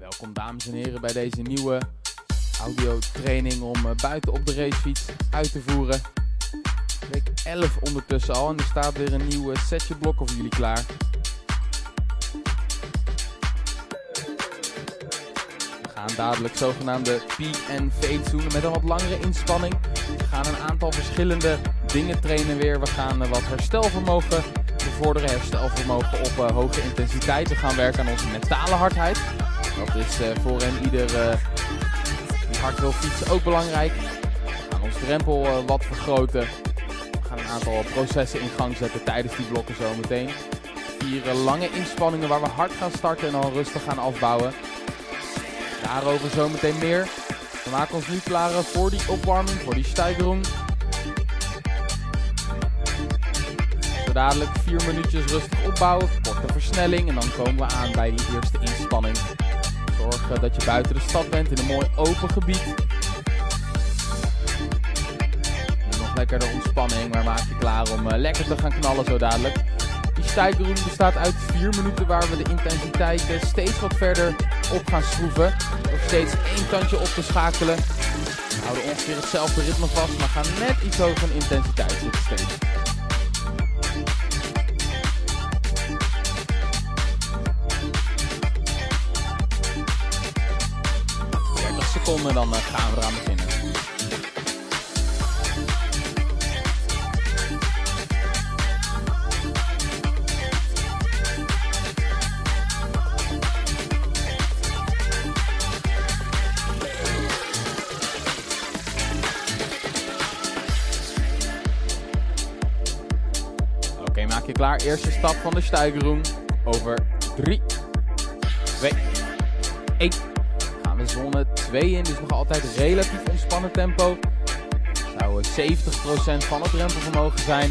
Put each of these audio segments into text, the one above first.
Welkom dames en heren bij deze nieuwe audiotraining om eh, buiten op de racefiets uit te voeren. Week 11 ondertussen al en er staat weer een nieuw eh, setje blokken voor jullie klaar. We gaan dadelijk zogenaamde P&V doen met een wat langere inspanning. We gaan een aantal verschillende dingen trainen weer. We gaan eh, wat herstelvermogen bevorderen, herstelvermogen op hoge intensiteit. We gaan werken aan onze mentale hardheid. Dat is uh, voor en ieder uh, die hard wil fietsen ook belangrijk. We gaan ons drempel wat vergroten. We gaan een aantal processen in gang zetten tijdens die blokken zometeen. Vier lange inspanningen waar we hard gaan starten en dan rustig gaan afbouwen. Daarover zometeen meer. We maken ons nu klaar voor die opwarming, voor die stijgerung. Zo dadelijk vier minuutjes rustig opbouwen, korte versnelling en dan komen we aan bij die eerste inspanning. Zorg dat je buiten de stad bent in een mooi open gebied. nog lekker de ontspanning, maar maak je klaar om uh, lekker te gaan knallen zo dadelijk. Die stijgerung bestaat uit vier minuten waar we de intensiteit uh, steeds wat verder op gaan schroeven. Door steeds één tandje op te schakelen. We houden ongeveer hetzelfde ritme vast, maar gaan net iets hoger in intensiteit zitten steeds. Seconden, dan uh, gaan we eraan beginnen. Oké, maak je klaar. Eerste stap van de stijgerung. Over 3, 2, 1 gaan we zone 2 in, dus nog altijd relatief ontspannen tempo. Zou 70% van het drempelvermogen zijn.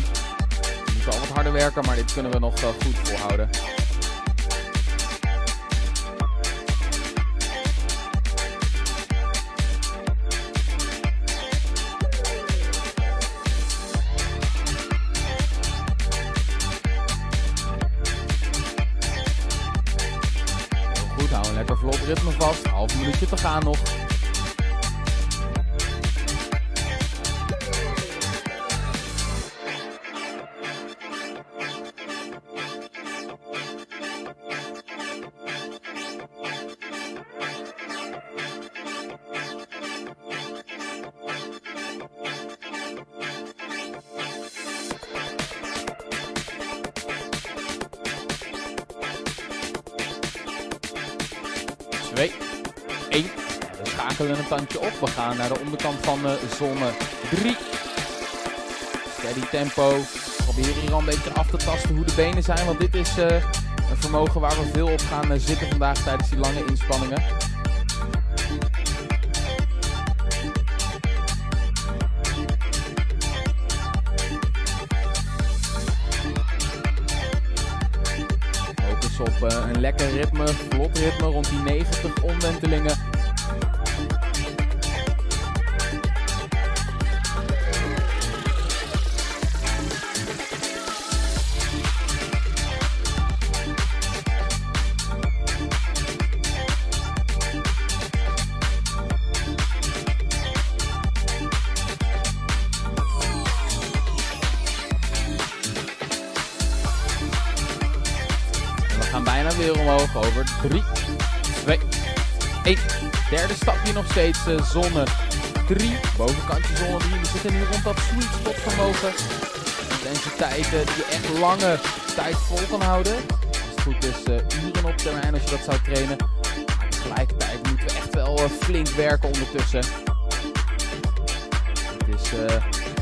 We moeten al wat harder werken, maar dit kunnen we nog goed volhouden. Lekker vlot ritme vast. Half minuutje te gaan nog. 1. We schakelen een tandje op. We gaan naar de onderkant van de zone 3. Steady tempo. We proberen hier al een beetje af te tasten hoe de benen zijn. Want dit is eh, een vermogen waar we veel op gaan eh, zitten vandaag tijdens die lange inspanningen. Focus op eh, een lekker ritme, vlot ritme rond die 90 omwentelingen. Bijna weer omhoog over 3, 2, 1. Derde stapje nog steeds, uh, zone 3. Bovenkantje zone 3. We zitten nu rond dat sweet spot vermogen. Intensiteiten die je echt lange tijd vol kan houden. Als het goed is, uh, uren op termijn als je dat zou trainen. Tegelijkertijd moeten we echt wel uh, flink werken ondertussen. Het is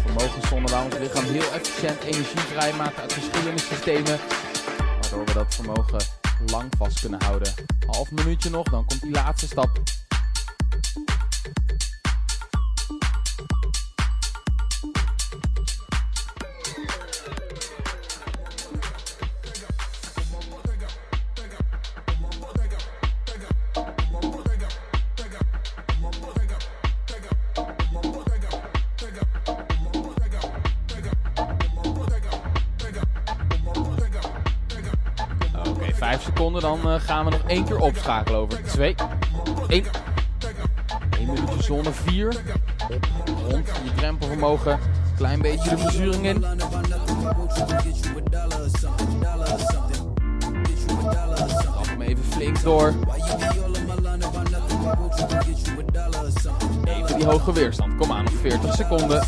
vermogenszone waar ons lichaam heel efficiënt energie vrijmaakt uit verschillende systemen. Waardoor we dat vermogen lang vast kunnen houden. Half minuutje nog, dan komt die laatste stap. Gaan we nog één keer opschakelen over 2, 1. 1 minuutje zone 4. Rond je drempelvermogen. Klein beetje de verzuring in. Stap hem even flink door. Even die hoge weerstand. Kom aan, nog 40 seconden.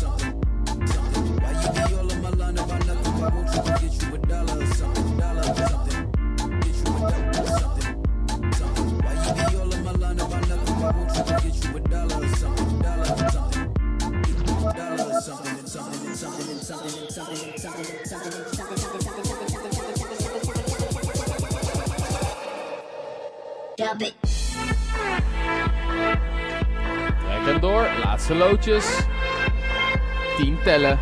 Laatste loodjes. 10 tellen.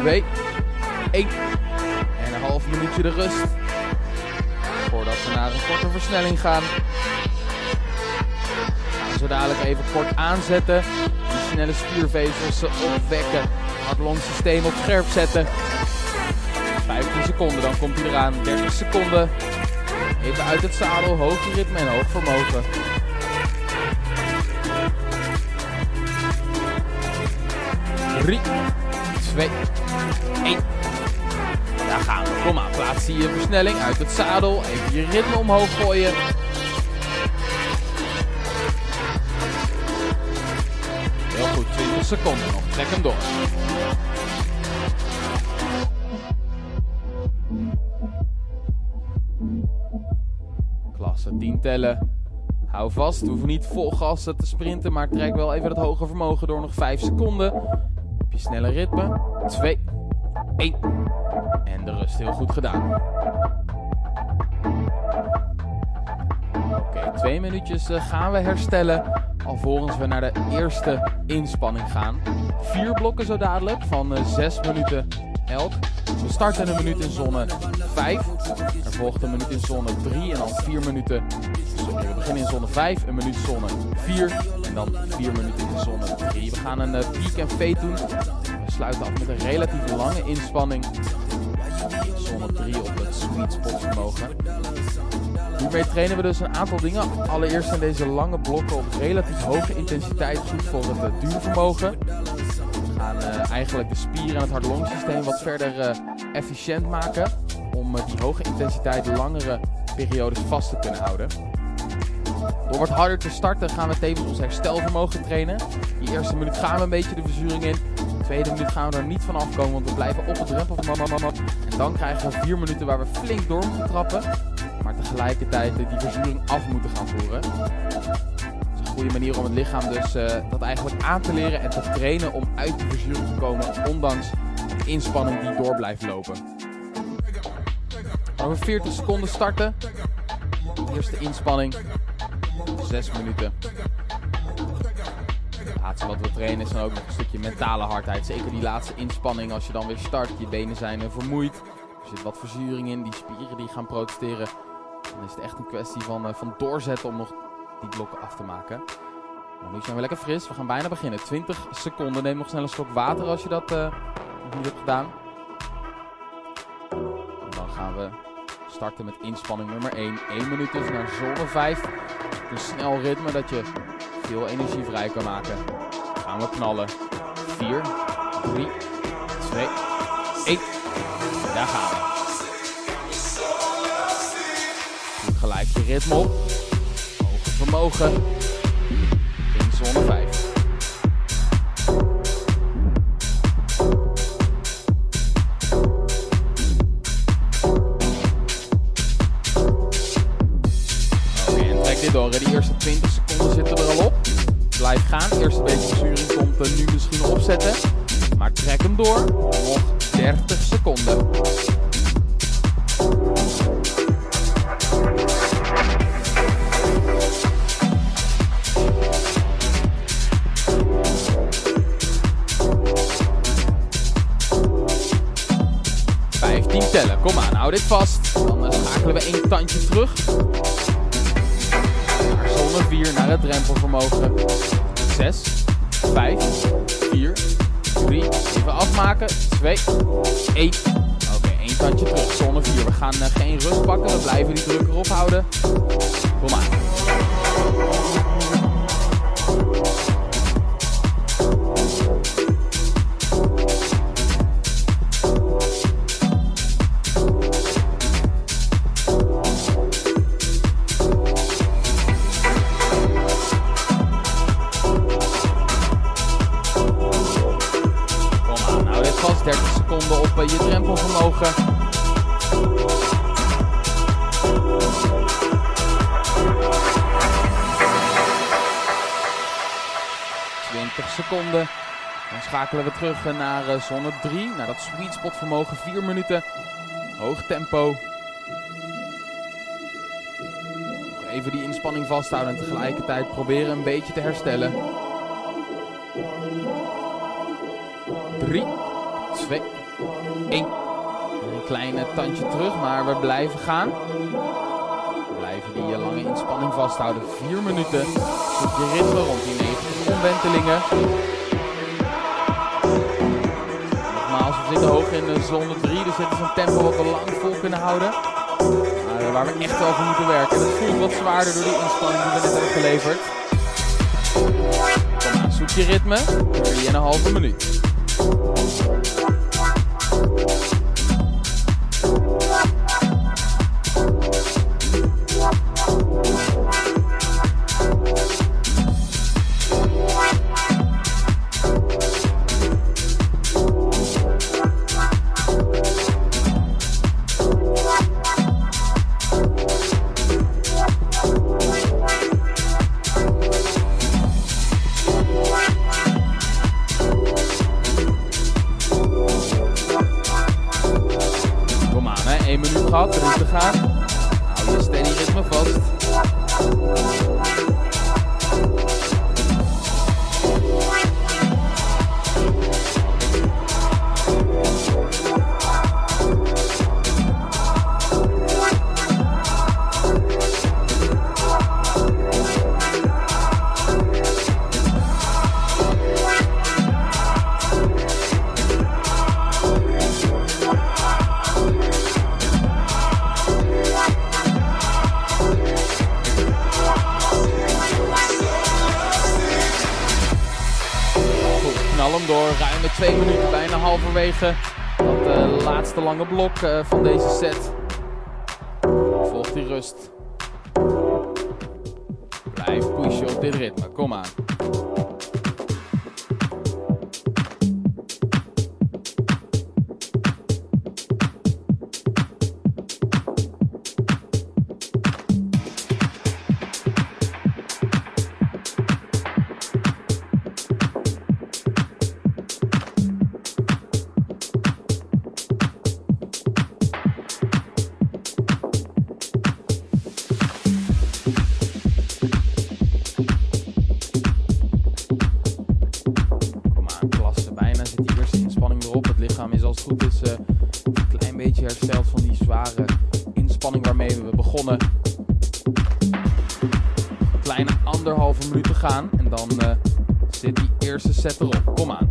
Twee. 1. En een half minuutje de rust. Voordat we naar een korte versnelling gaan. Gaan zo dadelijk even kort aanzetten. Die snelle spiervezels opwekken systeem op scherp zetten. 15 seconden, dan komt hij eraan. 30 seconden. Even uit het zadel, hoog ritme en hoog vermogen. Drie, twee, één. Daar gaan we. Kom aan, plaats die versnelling uit het zadel. Even je ritme omhoog gooien. Heel goed, 20 seconden nog. Trek hem door. Klasse 10 tellen. Hou vast, hoeven niet vol gas te sprinten, maar trek wel even het hoge vermogen door nog 5 seconden. Op je snelle ritme. 2, 1. En de rust heel goed gedaan. Oké, twee minuutjes eh, gaan we herstellen. Alvorens we naar de eerste inspanning gaan. Vier blokken zo dadelijk van 6 eh, minuten elk. We starten een minuut in zone 5. Er volgt een minuut in zone 3 en dan 4 minuten. Sorry, we beginnen in zone 5, een minuut zone 4 en dan 4 minuten in zone 3. We gaan een uh, peak en fade doen. We sluiten af met een relatief lange inspanning. Zone 3 op het sweet spot vermogen. Hiermee trainen we dus een aantal dingen. Allereerst zijn deze lange blokken op relatief hoge intensiteit goed voor uh, duurvermogen. Gaan uh, eigenlijk de spieren en het hart-longsysteem wat verder uh, efficiënt maken. Om die hoge intensiteit langere periodes vast te kunnen houden. Door wat harder te starten gaan we tevens ons herstelvermogen trainen. Die eerste minuut gaan we een beetje de verzuring in. De tweede minuut gaan we er niet van afkomen, want we blijven op het drempel. En dan krijgen we vier minuten waar we flink door moeten trappen maar tegelijkertijd die verzuring af moeten gaan voeren. Goede manier om het lichaam dus uh, dat eigenlijk aan te leren en te trainen om uit die verzuring te komen, ondanks de inspanning die door blijft lopen. Over 40 seconden starten. Eerste inspanning. 6 minuten. Het laatste wat we trainen is dan ook nog een stukje mentale hardheid. Zeker die laatste inspanning als je dan weer start. Je benen zijn vermoeid. Er zit wat verzuring in. Die spieren die gaan protesteren. Dan is het echt een kwestie van, uh, van doorzetten om nog die blokken af te maken. Maar nu zijn we lekker fris. We gaan bijna beginnen. 20 seconden. Neem nog snel een slok water als je dat uh, niet hebt gedaan. Dan gaan we starten met inspanning nummer 1. 1 minuut dus naar zone 5. Een snel ritme dat je veel energie vrij kan maken. Gaan we knallen. 4, 3, 2, 1. Daar gaan we. gelijk je ritme op. Vermogen. In zone 5. Oké, en trek dit door. De eerste 20 seconden zitten er al op. Blijf gaan. Eerste beetje verzuring komt nu misschien opzetten. 30 seconden op uh, je drempelvermogen. seconden. Dan schakelen we terug naar uh, zone 3. Naar dat sweet spot vermogen. 4 minuten. Hoog tempo. Even die inspanning vasthouden en tegelijkertijd proberen een beetje te herstellen. 3, 2, 1. Een kleine tandje terug, maar we blijven gaan. We blijven die lange inspanning vasthouden. 4 minuten. Zoek je ritme rond die 90 omwentelingen. Nogmaals, we zitten hoog in de zone 3, dus dit is een tempo wat we lang vol kunnen houden. Maar waar we echt voor moeten werken. Dat voelt wat zwaarder door die inspanning die we net hebben geleverd. Kom aan, zoek je ritme. 3,5 minuut. Uh, van deze set. Goed is uh, een klein beetje hersteld van die zware inspanning waarmee we begonnen. Kleine anderhalve minuut te gaan en dan uh, zit die eerste set erop. Kom aan.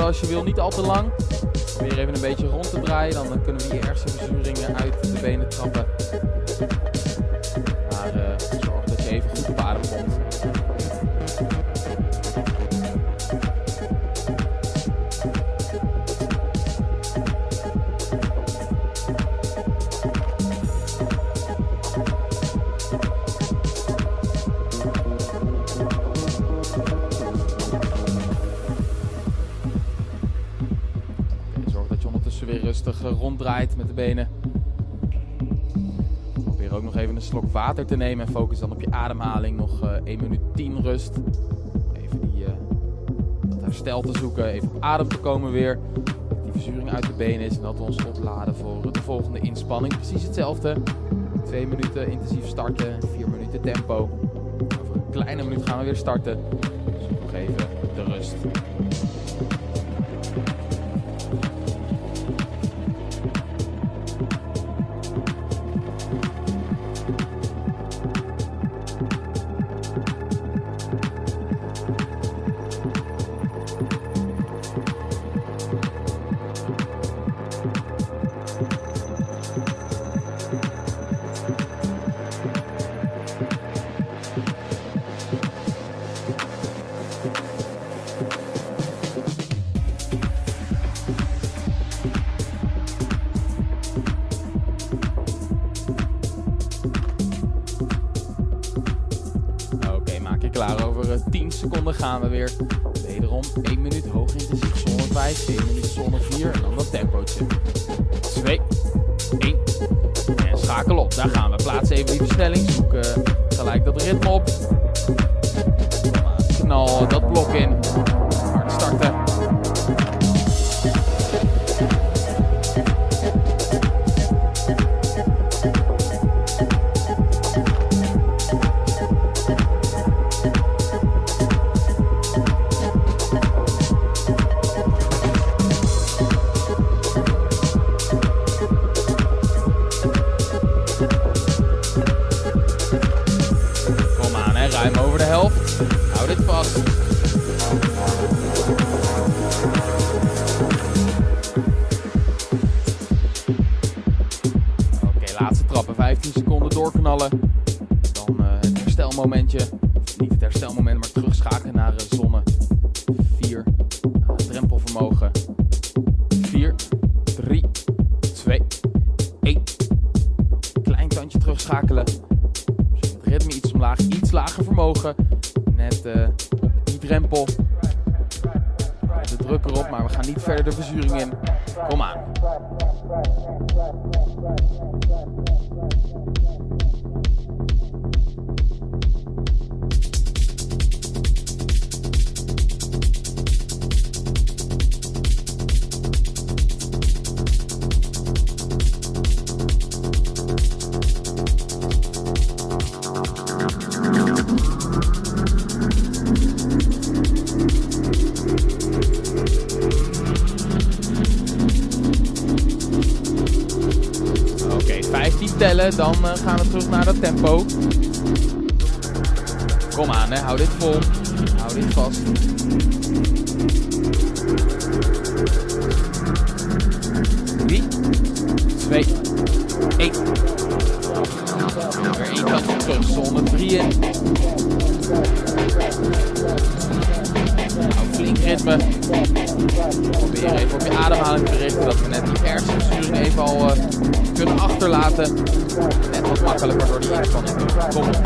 Als je wil. Niet al te lang. Probeer even een beetje rond te draaien. Dan kunnen we die ergste verzuringen uit rustig eh, ronddraait met de benen. Probeer ook nog even een slok water te nemen en focus dan op je ademhaling. Nog uh, 1 minuut 10 rust. Even die, uh, dat herstel te zoeken, even op adem te komen weer. Dat die verzuring uit de benen is en dat we ons opladen voor de volgende inspanning. Precies hetzelfde. 2 minuten intensief starten, 4 minuten tempo. Over een kleine minuut gaan we weer starten. Dus nog even de rust. Gaan we weer. Wederom 1 minuut hoog intensief zone 5, 1 minuut zone 4 en dan dat tempootje. 2, 1 en schakel op. Daar gaan we. Plaats even die versnelling. Zoek uh, gelijk dat ritme op. Knal dat blok in. Hard starten. Tempo. Kom aan, hè. hou dit vol. Hou dit vast. Makkelijker door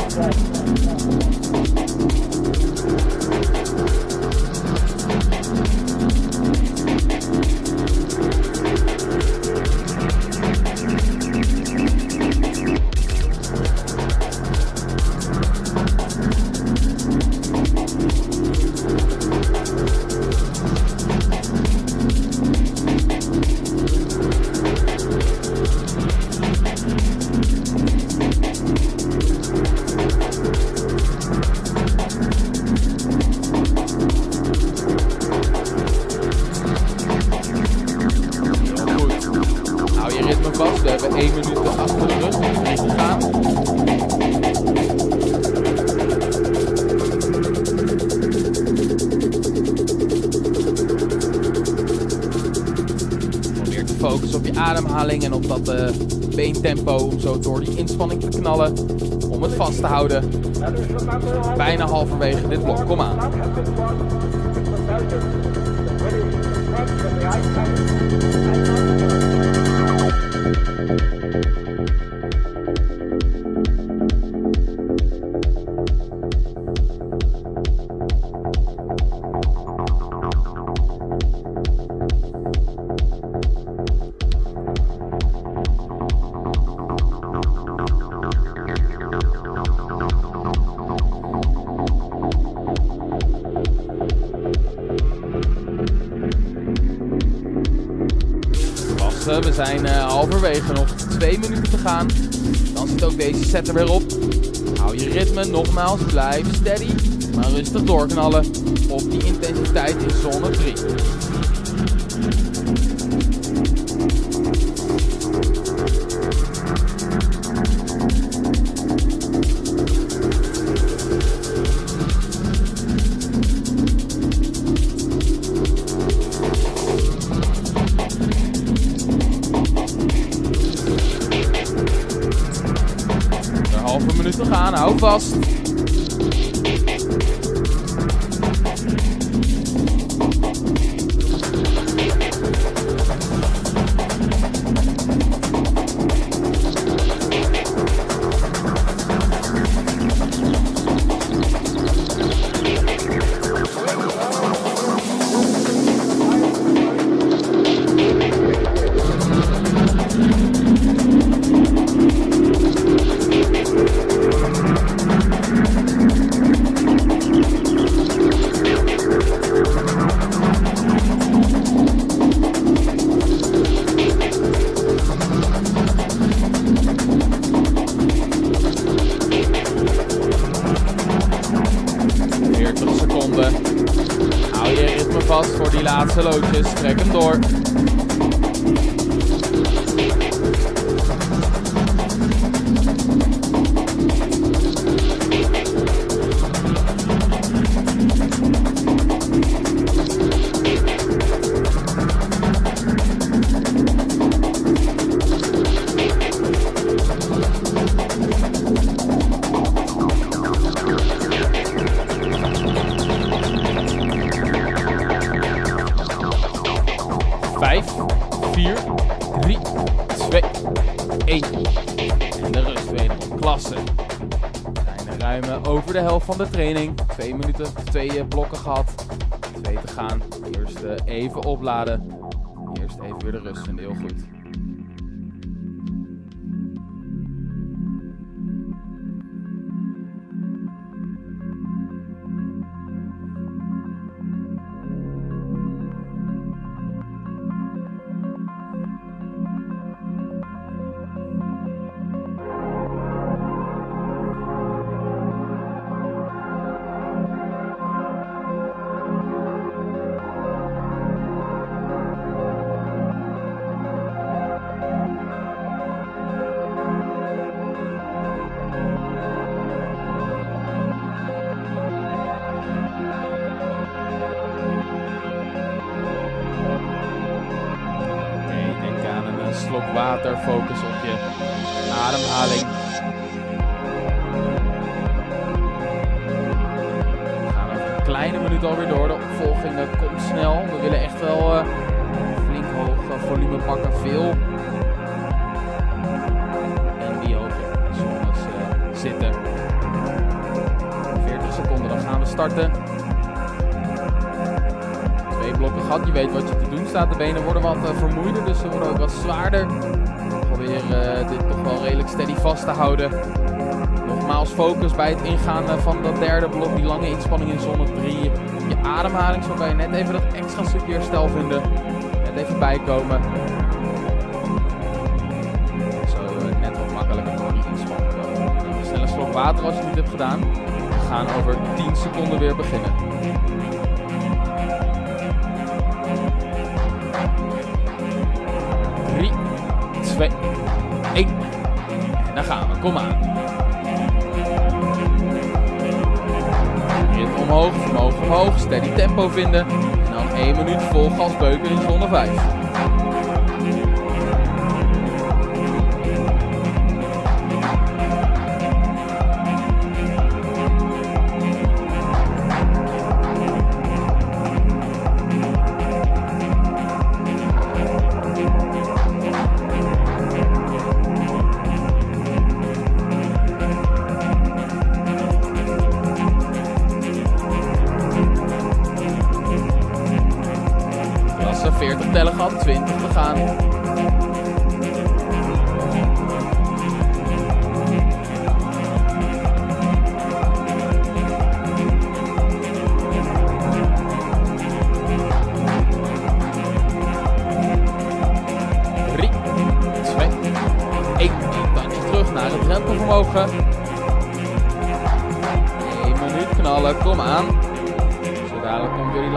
dat uh, beentempo om zo door die inspanning te knallen. Om het vast te houden. Bijna halverwege dit blok. Kom aan. We zijn uh, halverwege, nog twee minuten te gaan. Dan zit ook deze set er weer op. Hou je ritme, nogmaals, blijf steady. Maar rustig doorknallen op die intensiteit in zone 3. Voor die laatste loodjes. Trek hem door. minuten twee eh, blokken gehad. Twee te gaan. Eerst eh, even opladen. Eerst even weer de rust en heel goed. Focus op je ademhaling. We gaan een kleine minuut alweer door. De opvolging komt snel. We willen echt wel uh, flink hoog volume pakken. Veel zitten. 40 seconden, dan gaan we starten blokken gehad. Je weet wat je te doen staat. De benen worden wat vermoeider, dus ze worden ook wat zwaarder. Uh, dit toch wel redelijk steady vast te houden. Nogmaals focus bij het ingaan uh, van dat derde blok. Die lange inspanning in zone 3. Je ademhaling, zo kan je net even dat extra stukje herstel vinden. Net even bijkomen. Zo net wat makkelijker door die inspanning een slok water als je niet hebt gedaan. We gaan over 10 seconden weer beginnen. Twee... Ik... Daar gaan we, kom aan. Rit omhoog, omhoog omhoog, steady tempo vinden. En dan 1 minuut vol gasbeuken in zone 5.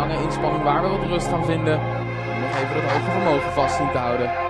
Lange inspanning waar we wat rust gaan vinden even het hoge vermogen vast zien te houden.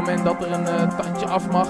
Moment dat er een uh, tandje af mag.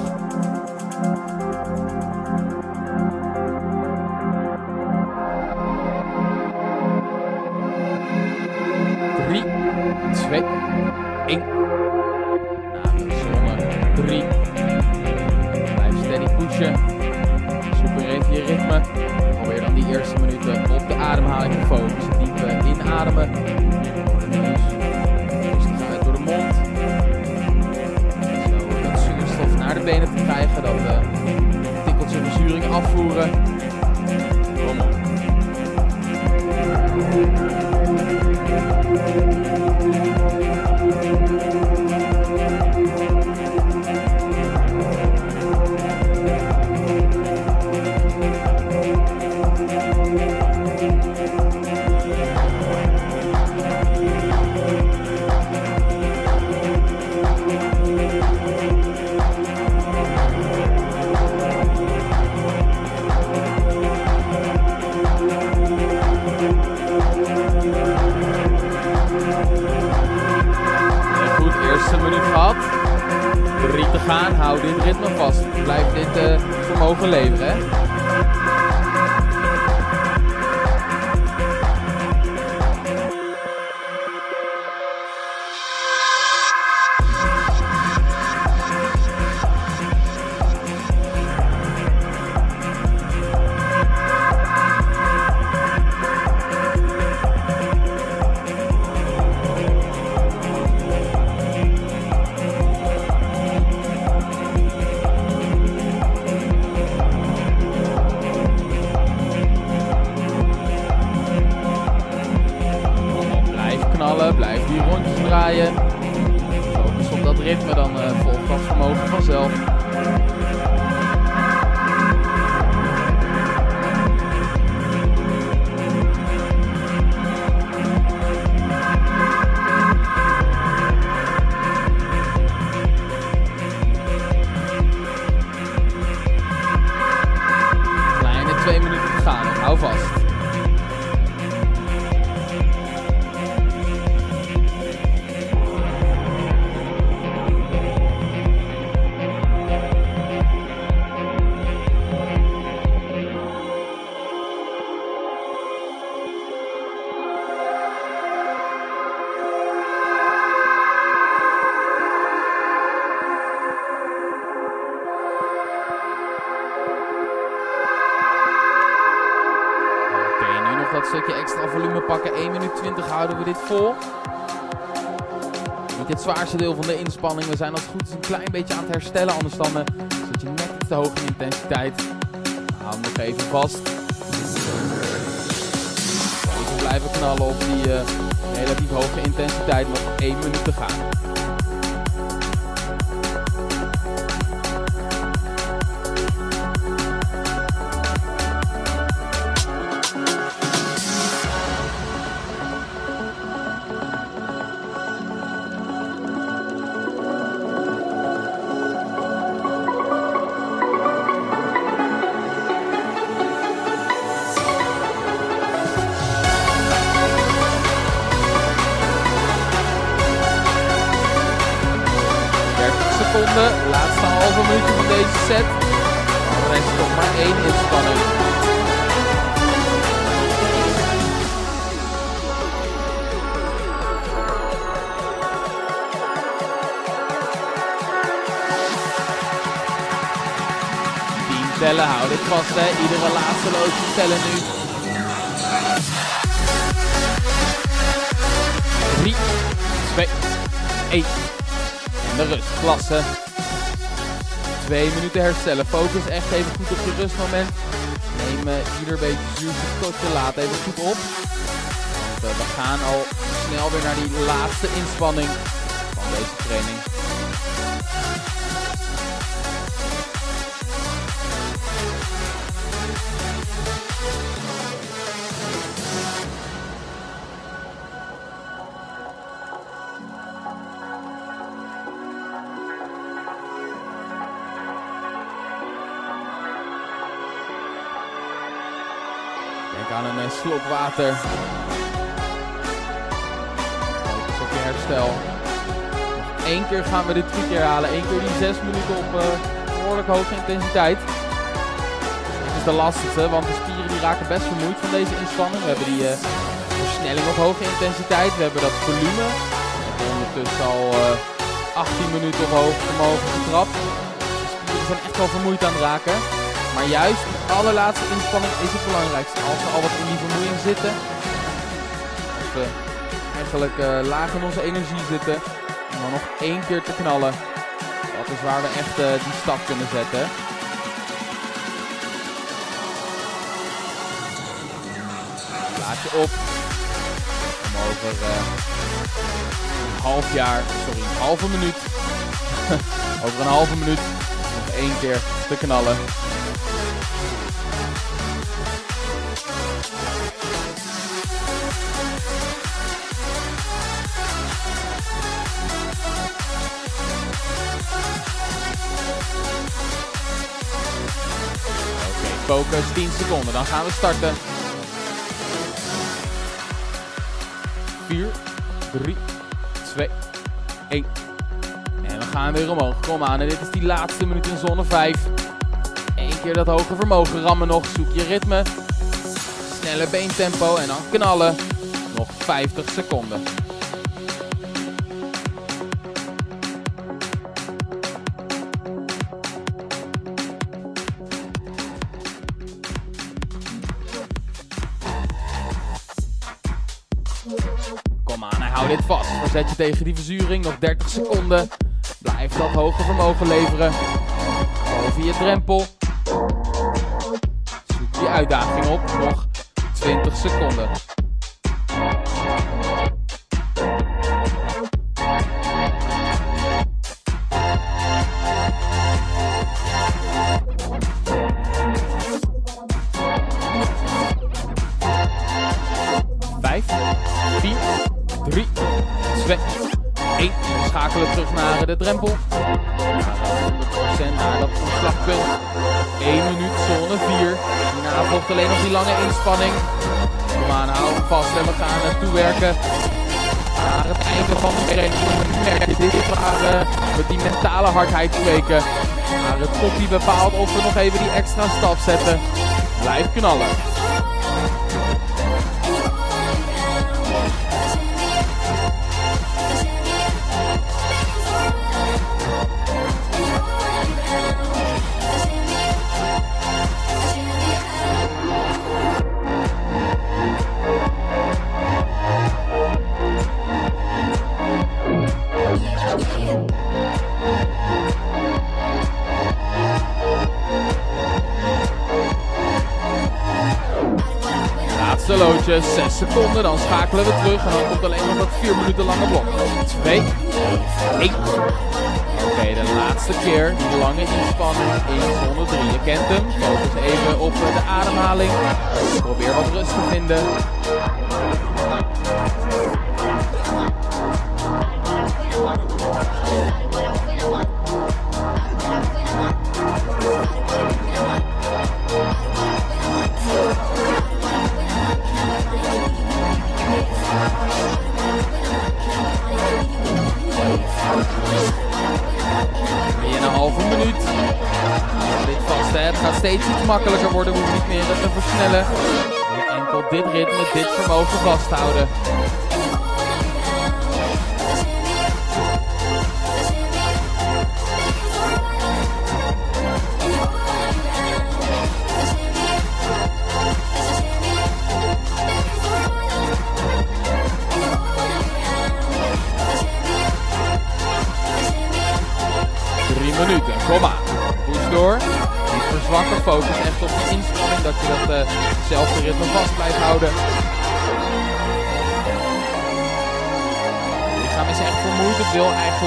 Ritme, dan uh, volgt dat vermogen vanzelf. Zwaarste deel van de inspanning. We zijn als goed is een klein beetje aan het herstellen. Anders dan uh, zit je net iets te hoog in intensiteit. Hou hem nog even vast. Even blijven knallen op die uh, relatief hoge intensiteit. Nog 1 minuut te gaan. Twee minuten herstellen. Focus echt even goed op je rustmoment. Neem uh, ieder beetje zuurstof tot je laat even goed op. Want, we gaan al snel weer naar die laatste inspanning van deze training. Slok water. Op herstel. Één keer gaan we dit trucje herhalen. Eén keer die zes minuten op uh, behoorlijk hoge intensiteit. Dat is de lastigste, want de spieren die raken best vermoeid van deze inspanning. We hebben die uh, versnelling op hoge intensiteit. We hebben dat volume. We ondertussen al 18 minuten op hoog vermogen getrapt. De spieren zijn echt wel vermoeid aan het raken. Maar juist de allerlaatste inspanning is het belangrijkste. Als we al wat in die vermoeiing zitten, als we eigenlijk uh, laag in onze energie zitten, om dan nog één keer te knallen, dat is waar we echt uh, die stap kunnen zetten. Laat je op om over uh, een half jaar, sorry, een halve minuut, over een halve minuut nog één keer te knallen. Focus, 10 seconden. Dan gaan we starten. 4, 3, 2, 1. En we gaan weer omhoog. Kom aan. En dit is die laatste minuut in zone 5. Eén keer dat hoge vermogen rammen nog. Zoek je ritme. Snelle beentempo en dan knallen. Nog 50 seconden. Verzet je tegen die verzuring. Nog 30 seconden. Blijf dat hoge vermogen leveren. Over je drempel. Zoek die uitdaging op. Nog 20 seconden. Één. We schakelen terug naar de drempel. Naar 100% naar dat omslagpunt. 1 minuut zone 4. Daarna volgt alleen nog die lange inspanning. Kom aan, hou vast en we gaan naartoe werken. Naar het einde van de je, dit is waar we met die mentale hardheid spreken. Maar het top die bepaalt of we nog even die extra stap zetten. Blijf knallen. 6 seconden. Dan schakelen we terug en dan komt alleen nog dat 4 minuten lange blok. 2, 1. Oké, de laatste keer. Lange inspanning in zone 3. Je kent hem. Focus even op de ademhaling. Probeer wat rust te vinden. Thank you. Makkelijker worden. We niet meer te versnellen. We enkel dit ritme, dit vermogen vasthouden.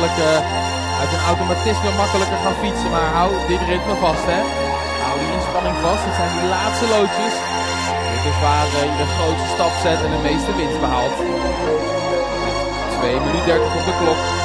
Uh, uit een automatisme makkelijker gaan fietsen. Maar hou dit ritme vast, hè. Hou die inspanning vast. Het zijn die laatste loodjes. Dit is waar uh, je de grootste stap zet en de meeste winst behaalt. 2 minuten 30 op de klok.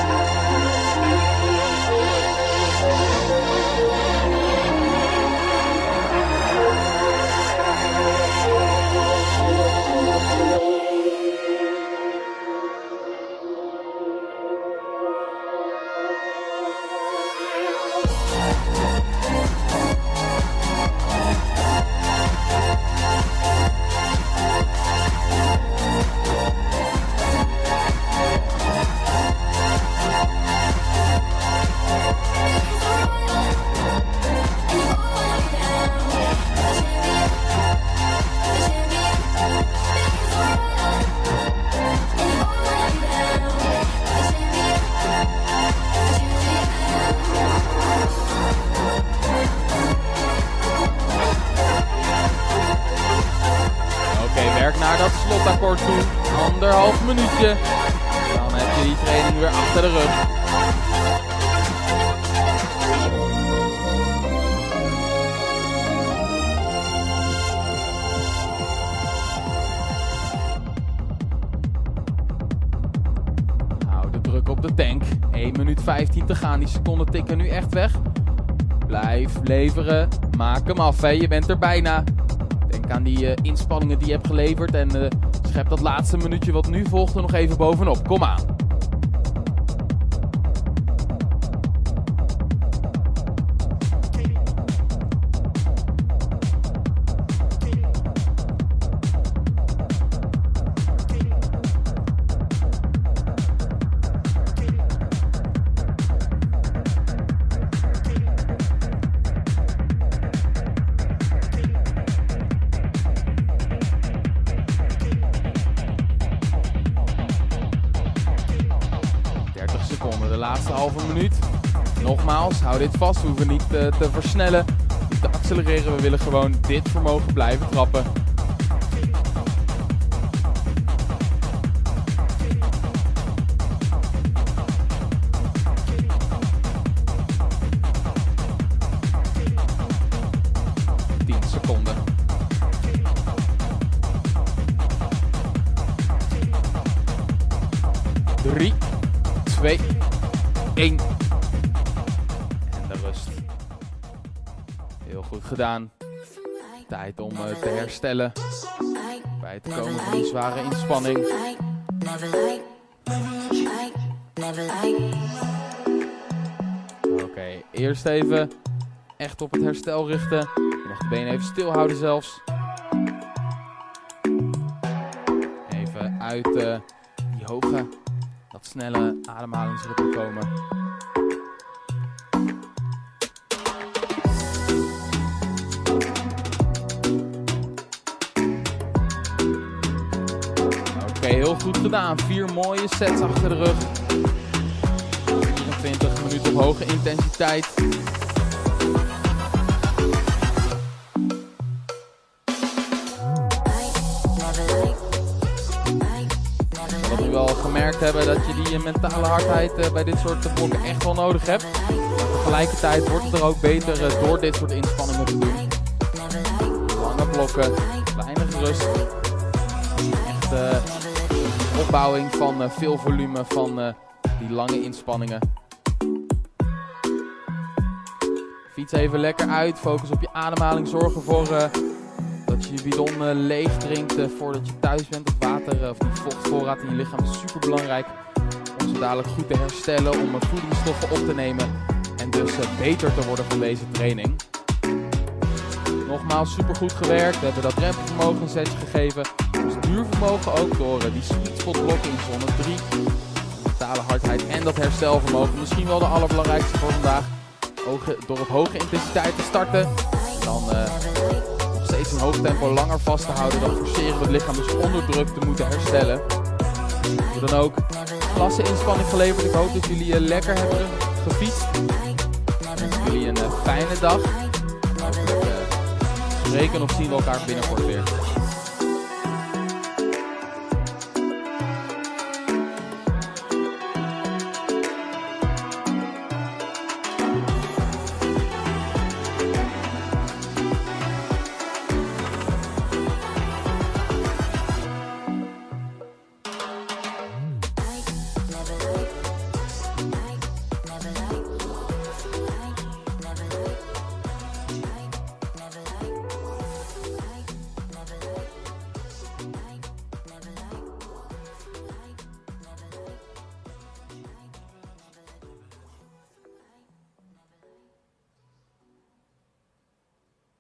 Leveren. Maak hem af. Hè. Je bent er bijna. Denk aan die uh, inspanningen die je hebt geleverd. En uh, schep dat laatste minuutje wat nu volgt er nog even bovenop. Kom aan. Vast, we hoeven niet te, te versnellen, te accelereren. We willen gewoon dit vermogen blijven trappen. Bij het komen van die zware inspanning. Oké, eerst even echt op het herstel richten. Je mag de benen even stilhouden zelfs. Even uit die hoge dat snelle ademhalingsritme komen. Goed gedaan. Vier mooie sets achter de rug. 24 minuten op hoge intensiteit. wel gemerkt hebben dat je die mentale hardheid uh, bij dit soort blokken echt wel nodig hebt. Tegelijkertijd wordt het er ook beter uh, door dit soort inspanningen te doen. Lange blokken, weinig rust. Echt uh, opbouwing van veel volume van die lange inspanningen. Fiets even lekker uit, focus op je ademhaling, zorg ervoor dat je je bidon leeg drinkt voordat je thuis bent. Of water of die vochtvoorraad in je lichaam is super belangrijk. Om zo dadelijk goed te herstellen, om voedingsstoffen op te nemen. En dus beter te worden van deze training. Nogmaals, supergoed gewerkt. We hebben dat remvermogen een setje gegeven. Dus duurvermogen ook door eh, die sweet spot in zone 3. Totale hardheid en dat herstelvermogen. Misschien wel de allerbelangrijkste voor vandaag. door op hoge intensiteit te starten. Dan uh, nog steeds een hoog tempo langer vast te houden. Dan forceren we het lichaam dus onder druk te moeten herstellen. Hoe dan ook, klasse inspanning geleverd. Ik hoop dat jullie uh, lekker hebben gefietst. Jullie een fijne dag. Spreken of zien we elkaar binnenkort weer.